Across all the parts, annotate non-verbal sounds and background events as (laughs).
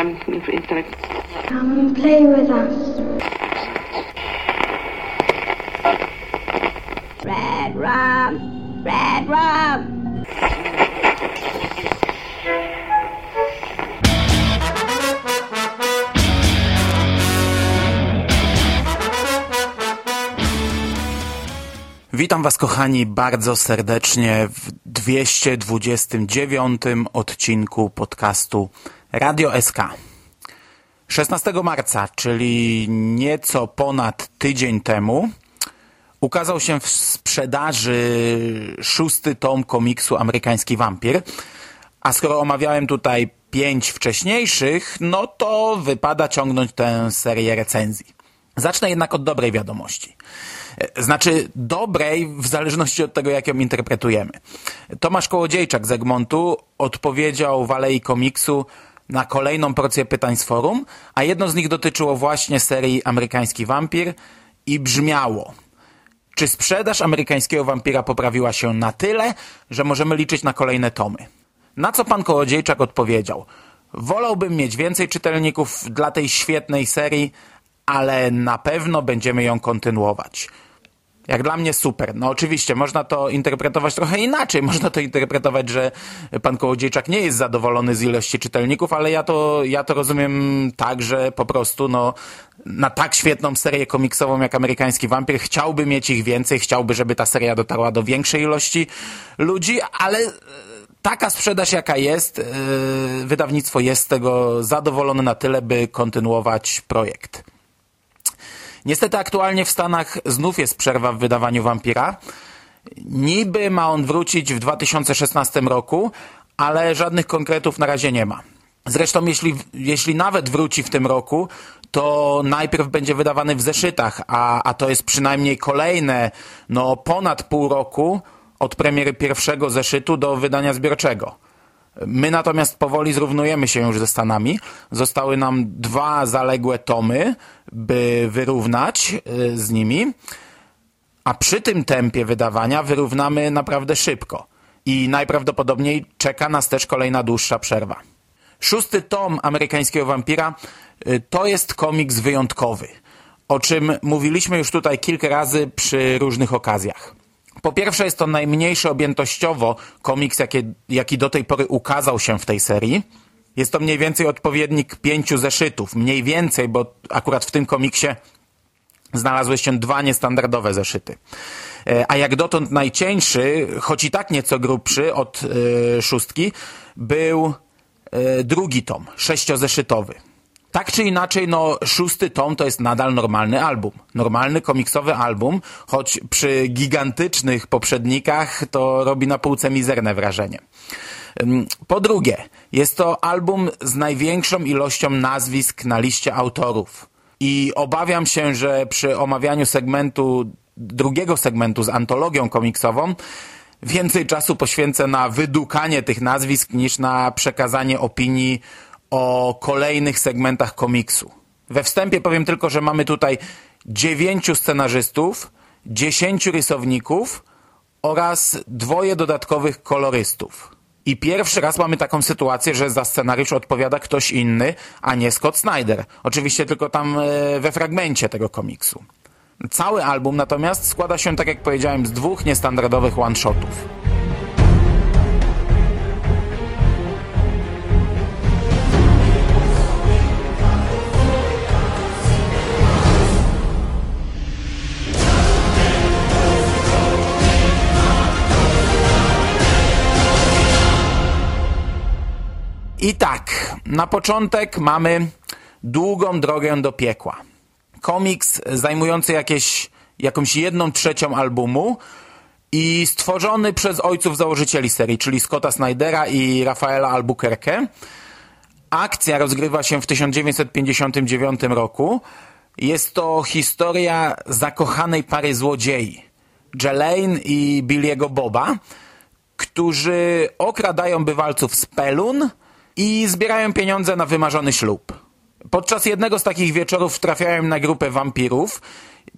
Come and play with us. Red rum, red rum. Witam Was, kochani, bardzo serdecznie w 229 odcinku podcastu Radio SK. 16 marca, czyli nieco ponad tydzień temu, ukazał się w sprzedaży szósty tom komiksu Amerykański Wampir. A skoro omawiałem tutaj pięć wcześniejszych, no to wypada ciągnąć tę serię recenzji. Zacznę jednak od dobrej wiadomości. Znaczy dobrej w zależności od tego, jak ją interpretujemy. Tomasz Kołodziejczak z Egmontu odpowiedział w Alei Komiksu na kolejną porcję pytań z forum, a jedno z nich dotyczyło właśnie serii Amerykański Wampir i brzmiało czy sprzedaż amerykańskiego wampira poprawiła się na tyle, że możemy liczyć na kolejne tomy? Na co pan Kołodziejczak odpowiedział Wolałbym mieć więcej czytelników dla tej świetnej serii, ale na pewno będziemy ją kontynuować. Jak dla mnie super. No oczywiście, można to interpretować trochę inaczej. Można to interpretować, że pan Kołodziejczak nie jest zadowolony z ilości czytelników, ale ja to, ja to rozumiem tak, że po prostu no, na tak świetną serię komiksową jak Amerykański Wampir chciałby mieć ich więcej, chciałby, żeby ta seria dotarła do większej ilości ludzi, ale e, taka sprzedaż jaka jest, e, wydawnictwo jest z tego zadowolone na tyle, by kontynuować projekt. Niestety aktualnie w Stanach znów jest przerwa w wydawaniu Vampira. Niby ma on wrócić w 2016 roku, ale żadnych konkretów na razie nie ma. Zresztą jeśli, jeśli nawet wróci w tym roku, to najpierw będzie wydawany w zeszytach, a, a to jest przynajmniej kolejne no, ponad pół roku od premiery pierwszego zeszytu do wydania zbiorczego. My natomiast powoli zrównujemy się już ze Stanami. Zostały nam dwa zaległe tomy, by wyrównać y, z nimi, a przy tym tempie wydawania wyrównamy naprawdę szybko. I najprawdopodobniej czeka nas też kolejna dłuższa przerwa. Szósty tom amerykańskiego wampira y, to jest komiks wyjątkowy, o czym mówiliśmy już tutaj kilka razy przy różnych okazjach. Po pierwsze jest to najmniejszy objętościowo komiks, jaki, jaki do tej pory ukazał się w tej serii. Jest to mniej więcej odpowiednik pięciu zeszytów. Mniej więcej, bo akurat w tym komiksie znalazły się dwa niestandardowe zeszyty. E, a jak dotąd najcieńszy, choć i tak nieco grubszy od yy, szóstki, był yy, drugi tom, sześciozeszytowy. Tak czy inaczej, no szósty tom to jest nadal normalny album. Normalny komiksowy album, choć przy gigantycznych poprzednikach to robi na półce mizerne wrażenie. Po drugie, jest to album z największą ilością nazwisk na liście autorów. I obawiam się, że przy omawianiu segmentu, drugiego segmentu z antologią komiksową, więcej czasu poświęcę na wydukanie tych nazwisk niż na przekazanie opinii o kolejnych segmentach komiksu. We wstępie powiem tylko, że mamy tutaj dziewięciu scenarzystów, dziesięciu rysowników oraz dwoje dodatkowych kolorystów. I pierwszy raz mamy taką sytuację, że za scenariusz odpowiada ktoś inny, a nie Scott Snyder. Oczywiście tylko tam e, we fragmencie tego komiksu. Cały album natomiast składa się, tak jak powiedziałem, z dwóch niestandardowych one-shotów. I tak, na początek mamy długą drogę do piekła. Komiks zajmujący jakieś, jakąś jedną trzecią albumu i stworzony przez ojców założycieli serii, czyli Scotta Snydera i Rafaela Albuquerque. Akcja rozgrywa się w 1959 roku. Jest to historia zakochanej pary złodziei, Jelaine i Billiego Boba, którzy okradają bywalców z Pelun, i zbierają pieniądze na wymarzony ślub. Podczas jednego z takich wieczorów trafiają na grupę wampirów.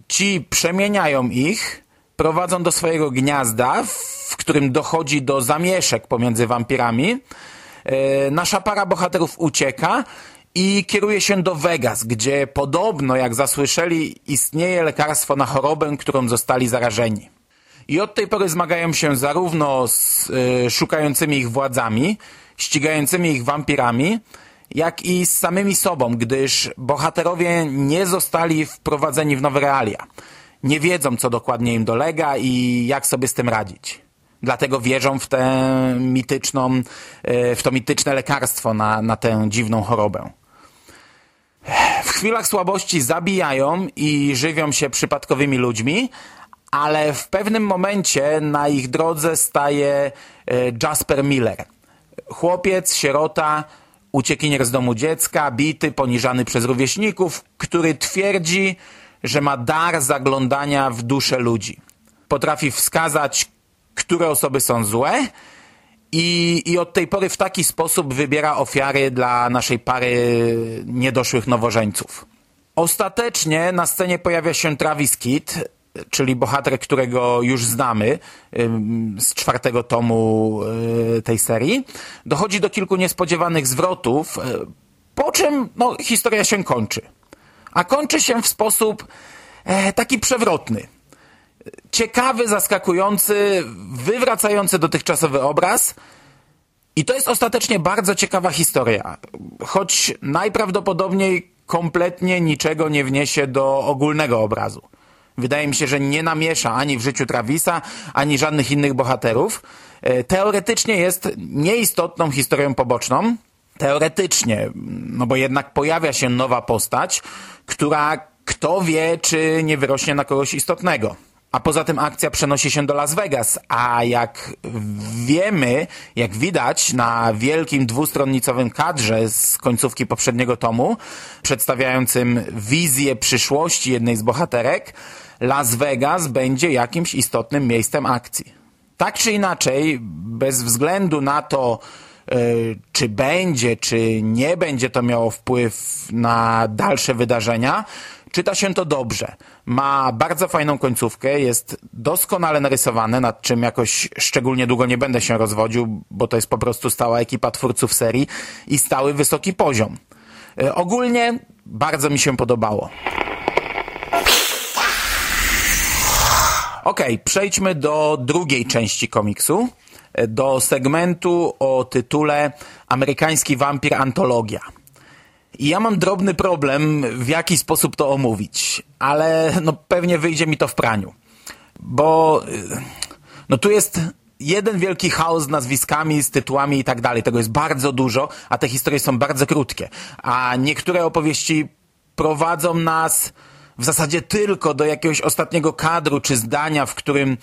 Ci przemieniają ich, prowadzą do swojego gniazda, w którym dochodzi do zamieszek pomiędzy wampirami. E, nasza para bohaterów ucieka i kieruje się do Vegas, gdzie podobno, jak zasłyszeli, istnieje lekarstwo na chorobę, którą zostali zarażeni. I od tej pory zmagają się zarówno z y, szukającymi ich władzami, ścigającymi ich wampirami, jak i z samymi sobą, gdyż bohaterowie nie zostali wprowadzeni w nowe realia. Nie wiedzą, co dokładnie im dolega i jak sobie z tym radzić. Dlatego wierzą w tę mityczną, y, w to mityczne lekarstwo na, na tę dziwną chorobę. W chwilach słabości zabijają i żywią się przypadkowymi ludźmi, ale w pewnym momencie na ich drodze staje e, Jasper Miller. Chłopiec, sierota, uciekinier z domu dziecka, bity, poniżany przez rówieśników, który twierdzi, że ma dar zaglądania w duszę ludzi. Potrafi wskazać, które osoby są złe i, i od tej pory w taki sposób wybiera ofiary dla naszej pary niedoszłych nowożeńców. Ostatecznie na scenie pojawia się Travis Kidd, czyli bohater, którego już znamy z czwartego tomu y, tej serii. Dochodzi do kilku niespodziewanych zwrotów, y, po czym no, historia się kończy. A kończy się w sposób e, taki przewrotny. Ciekawy, zaskakujący, wywracający dotychczasowy obraz. I to jest ostatecznie bardzo ciekawa historia. Choć najprawdopodobniej kompletnie niczego nie wniesie do ogólnego obrazu. Wydaje mi się, że nie namiesza ani w życiu Travisa, ani żadnych innych bohaterów. E, teoretycznie jest nieistotną historią poboczną. Teoretycznie, no bo jednak pojawia się nowa postać, która kto wie, czy nie wyrośnie na kogoś istotnego. A poza tym akcja przenosi się do Las Vegas, a jak wiemy, jak widać na wielkim dwustronnicowym kadrze z końcówki poprzedniego tomu, przedstawiającym wizję przyszłości jednej z bohaterek, Las Vegas będzie jakimś istotnym miejscem akcji. Tak czy inaczej, bez względu na to, e, czy będzie, czy nie będzie to miało wpływ na dalsze wydarzenia, czyta się to dobrze. Ma bardzo fajną końcówkę, jest doskonale narysowane, nad czym jakoś szczególnie długo nie będę się rozwodził, bo to jest po prostu stała ekipa twórców serii i stały wysoki poziom. E, ogólnie bardzo mi się podobało. Ok, przejdźmy do drugiej części komiksu, do segmentu o tytule Amerykański wampir antologia. I ja mam drobny problem, w jaki sposób to omówić, ale no pewnie wyjdzie mi to w praniu. Bo no tu jest jeden wielki chaos z nazwiskami, z tytułami i tak dalej. Tego jest bardzo dużo, a te historie są bardzo krótkie. A niektóre opowieści prowadzą nas w zasadzie tylko do jakiegoś ostatniego kadru czy zdania, w którym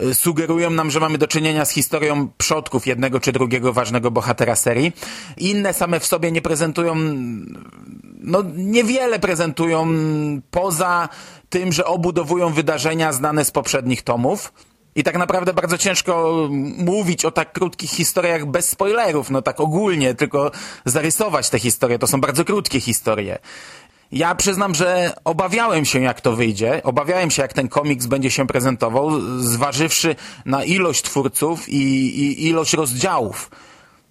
e, sugerują nam, że mamy do czynienia z historią przodków jednego czy drugiego ważnego bohatera serii. Inne same w sobie nie prezentują, no niewiele prezentują poza tym, że obudowują wydarzenia znane z poprzednich tomów. I tak naprawdę bardzo ciężko mówić o tak krótkich historiach bez spoilerów, no tak ogólnie, tylko zarysować te historie. To są bardzo krótkie historie. Ja przyznam, że obawiałem się, jak to wyjdzie. Obawiałem się, jak ten komiks będzie się prezentował, zważywszy na ilość twórców i, i ilość rozdziałów.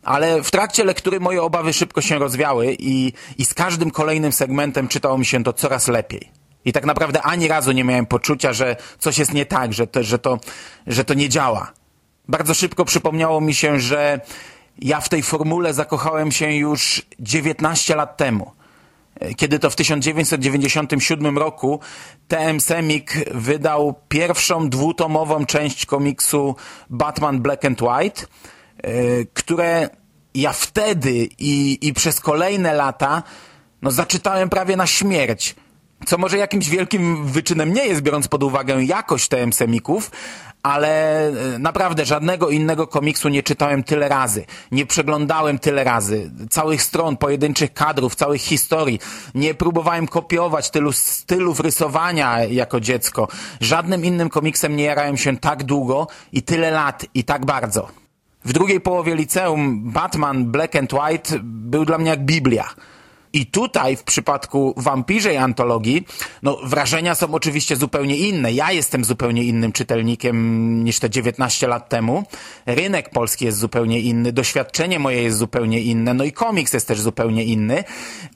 Ale w trakcie lektury moje obawy szybko się rozwiały i, i z każdym kolejnym segmentem czytało mi się to coraz lepiej. I tak naprawdę ani razu nie miałem poczucia, że coś jest nie tak, że to, że to, że to nie działa. Bardzo szybko przypomniało mi się, że ja w tej formule zakochałem się już 19 lat temu kiedy to w 1997 roku TM Semik wydał pierwszą dwutomową część komiksu Batman Black and White, e, które ja wtedy i, i przez kolejne lata no, zaczytałem prawie na śmierć. Co może jakimś wielkim wyczynem nie jest, biorąc pod uwagę jakość TM Semików, ale e, naprawdę żadnego innego komiksu nie czytałem tyle razy. Nie przeglądałem tyle razy. Całych stron, pojedynczych kadrów, całych historii. Nie próbowałem kopiować tylu stylów rysowania jako dziecko. Żadnym innym komiksem nie jarałem się tak długo i tyle lat i tak bardzo. W drugiej połowie liceum Batman Black and White był dla mnie jak Biblia. I tutaj w przypadku wampirzej antologii, no wrażenia są oczywiście zupełnie inne. Ja jestem zupełnie innym czytelnikiem niż te 19 lat temu. Rynek polski jest zupełnie inny, doświadczenie moje jest zupełnie inne, no i komiks jest też zupełnie inny,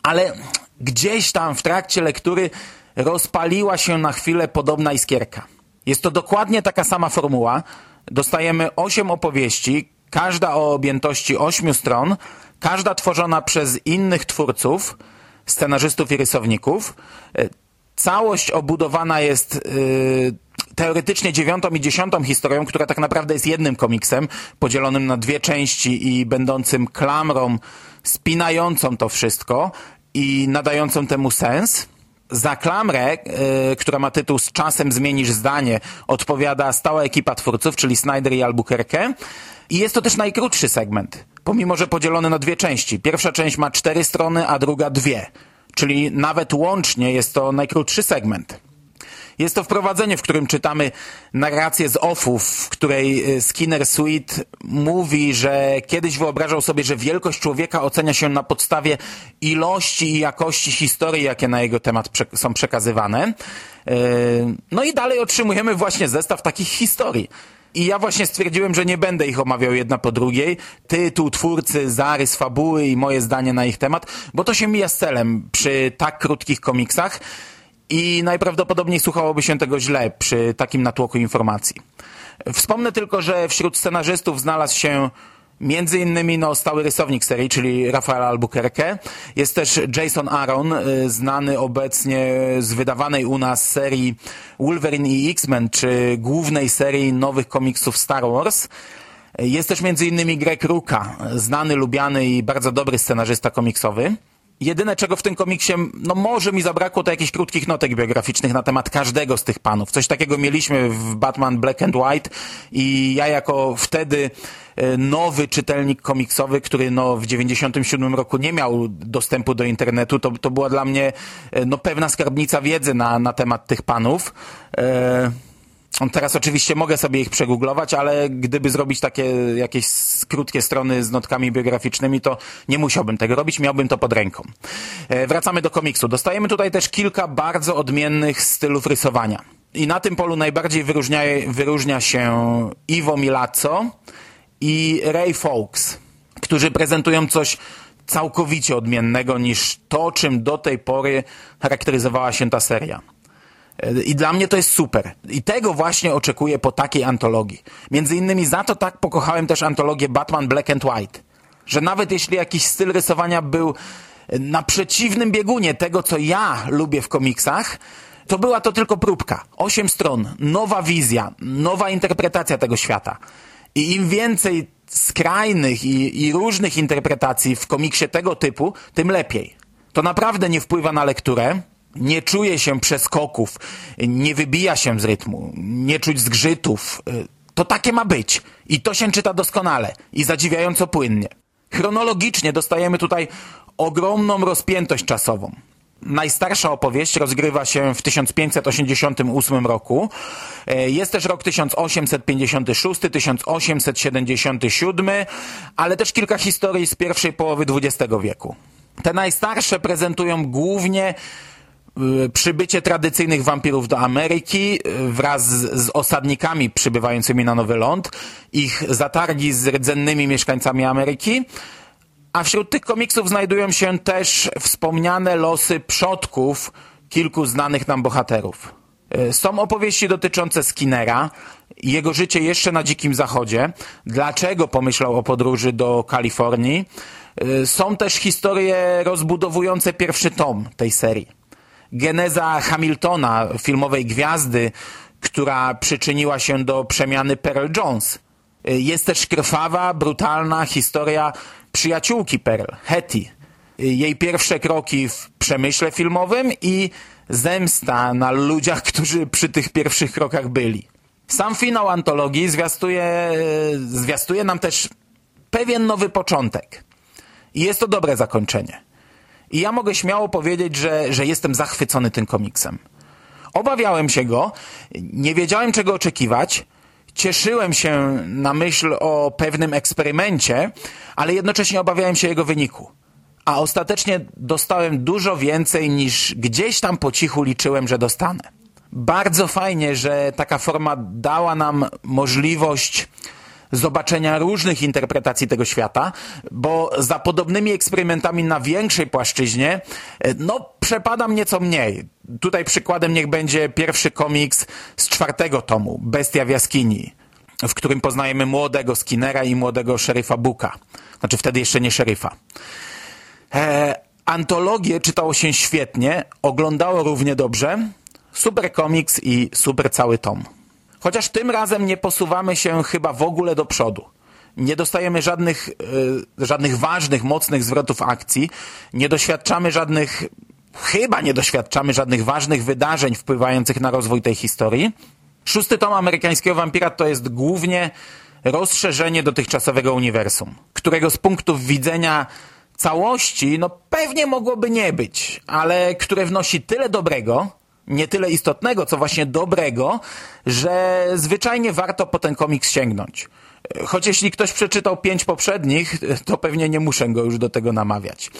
ale gdzieś tam w trakcie lektury rozpaliła się na chwilę podobna iskierka. Jest to dokładnie taka sama formuła. Dostajemy 8 opowieści, każda o objętości 8 stron, każda tworzona przez innych twórców, scenarzystów i rysowników. E, całość obudowana jest yy, teoretycznie dziewiątą i dziesiątą historią, która tak naprawdę jest jednym komiksem, podzielonym na dwie części i będącym klamrą spinającą to wszystko i nadającą temu sens. Za klamrę, yy, która ma tytuł Z czasem zmienisz zdanie, odpowiada stała ekipa twórców, czyli Snyder i Albuquerque. I jest to też najkrótszy segment, pomimo że podzielony na dwie części. Pierwsza część ma cztery strony, a druga dwie. Czyli nawet łącznie jest to najkrótszy segment. Jest to wprowadzenie, w którym czytamy narrację z offów, w której y, Skinner Sweet mówi, że kiedyś wyobrażał sobie, że wielkość człowieka ocenia się na podstawie ilości i jakości historii, jakie na jego temat są przekazywane. Y, no i dalej otrzymujemy właśnie zestaw takich historii. I ja właśnie stwierdziłem, że nie będę ich omawiał jedna po drugiej. Tytuł, twórcy, zarys, fabuły i moje zdanie na ich temat, bo to się mija z celem przy tak krótkich komiksach i najprawdopodobniej słuchałoby się tego źle przy takim natłoku informacji. Wspomnę tylko, że wśród scenarzystów znalazł się Między innymi no, stały rysownik serii, czyli Rafael Albuquerque. Jest też Jason Aaron, y, znany obecnie z wydawanej u nas serii Wolverine i X-Men, czy głównej serii nowych komiksów Star Wars. Jest też między innymi Greg Ruka, znany, lubiany i bardzo dobry scenarzysta komiksowy. Jedyne, czego w tym komiksie, no może mi zabrakło, to jakichś krótkich notek biograficznych na temat każdego z tych panów. Coś takiego mieliśmy w Batman Black and White i ja jako wtedy e, nowy czytelnik komiksowy, który no w 97 roku nie miał dostępu do internetu, to, to była dla mnie e, no pewna skarbnica wiedzy na, na temat tych panów. E Teraz oczywiście mogę sobie ich przegooglować, ale gdyby zrobić takie jakieś krótkie strony z notkami biograficznymi, to nie musiałbym tego robić, miałbym to pod ręką. E, wracamy do komiksu. Dostajemy tutaj też kilka bardzo odmiennych stylów rysowania. I na tym polu najbardziej wyróżnia, wyróżnia się Ivo Milazzo i Ray Fawkes, którzy prezentują coś całkowicie odmiennego niż to, czym do tej pory charakteryzowała się ta seria. I dla mnie to jest super. I tego właśnie oczekuję po takiej antologii. Między innymi za to tak pokochałem też antologię Batman Black and White. Że nawet jeśli jakiś styl rysowania był na przeciwnym biegunie tego, co ja lubię w komiksach, to była to tylko próbka. Osiem stron, nowa wizja, nowa interpretacja tego świata. I im więcej skrajnych i, i różnych interpretacji w komiksie tego typu, tym lepiej. To naprawdę nie wpływa na lekturę, nie czuje się przeskoków, nie wybija się z rytmu, nie czuć zgrzytów. To takie ma być. I to się czyta doskonale i zadziwiająco płynnie. Chronologicznie dostajemy tutaj ogromną rozpiętość czasową. Najstarsza opowieść rozgrywa się w 1588 roku. Jest też rok 1856, 1877, ale też kilka historii z pierwszej połowy XX wieku. Te najstarsze prezentują głównie przybycie tradycyjnych wampirów do Ameryki y, wraz z, osadnikami przybywającymi na Nowy Ląd, ich zatargi z rdzennymi mieszkańcami Ameryki, a wśród tych komiksów znajdują się też wspomniane losy przodków kilku znanych nam bohaterów. Y, są opowieści dotyczące Skinnera, jego życie jeszcze na Dzikim Zachodzie, dlaczego pomyślał o podróży do Kalifornii. Są też historie rozbudowujące pierwszy tom tej serii geneza Hamiltona, filmowej gwiazdy, która przyczyniła się do przemiany Pearl Jones. Jest też krwawa, brutalna historia przyjaciółki Pearl, Hetty. Jej pierwsze kroki w przemyśle filmowym i zemsta na ludziach, (laughs) którzy przy tych pierwszych krokach byli. Sam finał antologii zwiastuje, zwiastuje nam też pewien nowy początek. I jest to dobre zakończenie. I ja mogę śmiało powiedzieć, że, że jestem zachwycony tym komiksem. Obawiałem się go, nie wiedziałem czego oczekiwać, cieszyłem się na myśl o pewnym eksperymencie, ale jednocześnie obawiałem się jego wyniku. a ostatecznie dostałem dużo więcej niż gdzieś tam po cichu liczyłem, że dostanę. Bardzo fajnie, że taka forma dała nam możliwość zobaczenia różnych interpretacji tego świata, bo za podobnymi eksperymentami na większej płaszczyźnie, no, przepadam nieco mniej. Tutaj przykładem niech będzie pierwszy komiks z czwartego tomu, Bestia w jaskini, w którym poznajemy młodego Skinnera i młodego szeryfa Buka. Znaczy wtedy jeszcze nie szeryfa. E, antologię czytało się świetnie, oglądało równie dobrze. Super komiks i super cały tom. Chociaż tym razem nie posuwamy się chyba w ogóle do przodu. Nie dostajemy żadnych, e, żadnych ważnych, mocnych zwrotów akcji. Nie doświadczamy żadnych, chyba nie doświadczamy żadnych ważnych wydarzeń wpływających na rozwój tej historii. Szósty tom amerykańskiego wampira to jest głównie rozszerzenie dotychczasowego uniwersum, którego z punktu widzenia całości, no pewnie mogłoby nie być, ale które wnosi tyle dobrego, nie tyle istotnego, co właśnie dobrego, że zwyczajnie warto po ten komiks sięgnąć. Choć jeśli ktoś przeczytał pięć poprzednich, to pewnie nie muszę go już do tego namawiać.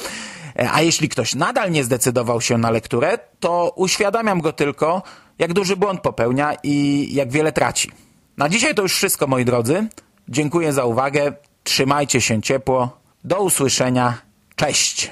A jeśli ktoś nadal nie zdecydował się na lekturę, to uświadamiam go tylko, jak duży błąd popełnia i jak wiele traci. Na dzisiaj to już wszystko, moi drodzy. Dziękuję za uwagę. Trzymajcie się ciepło. Do usłyszenia. Cześć!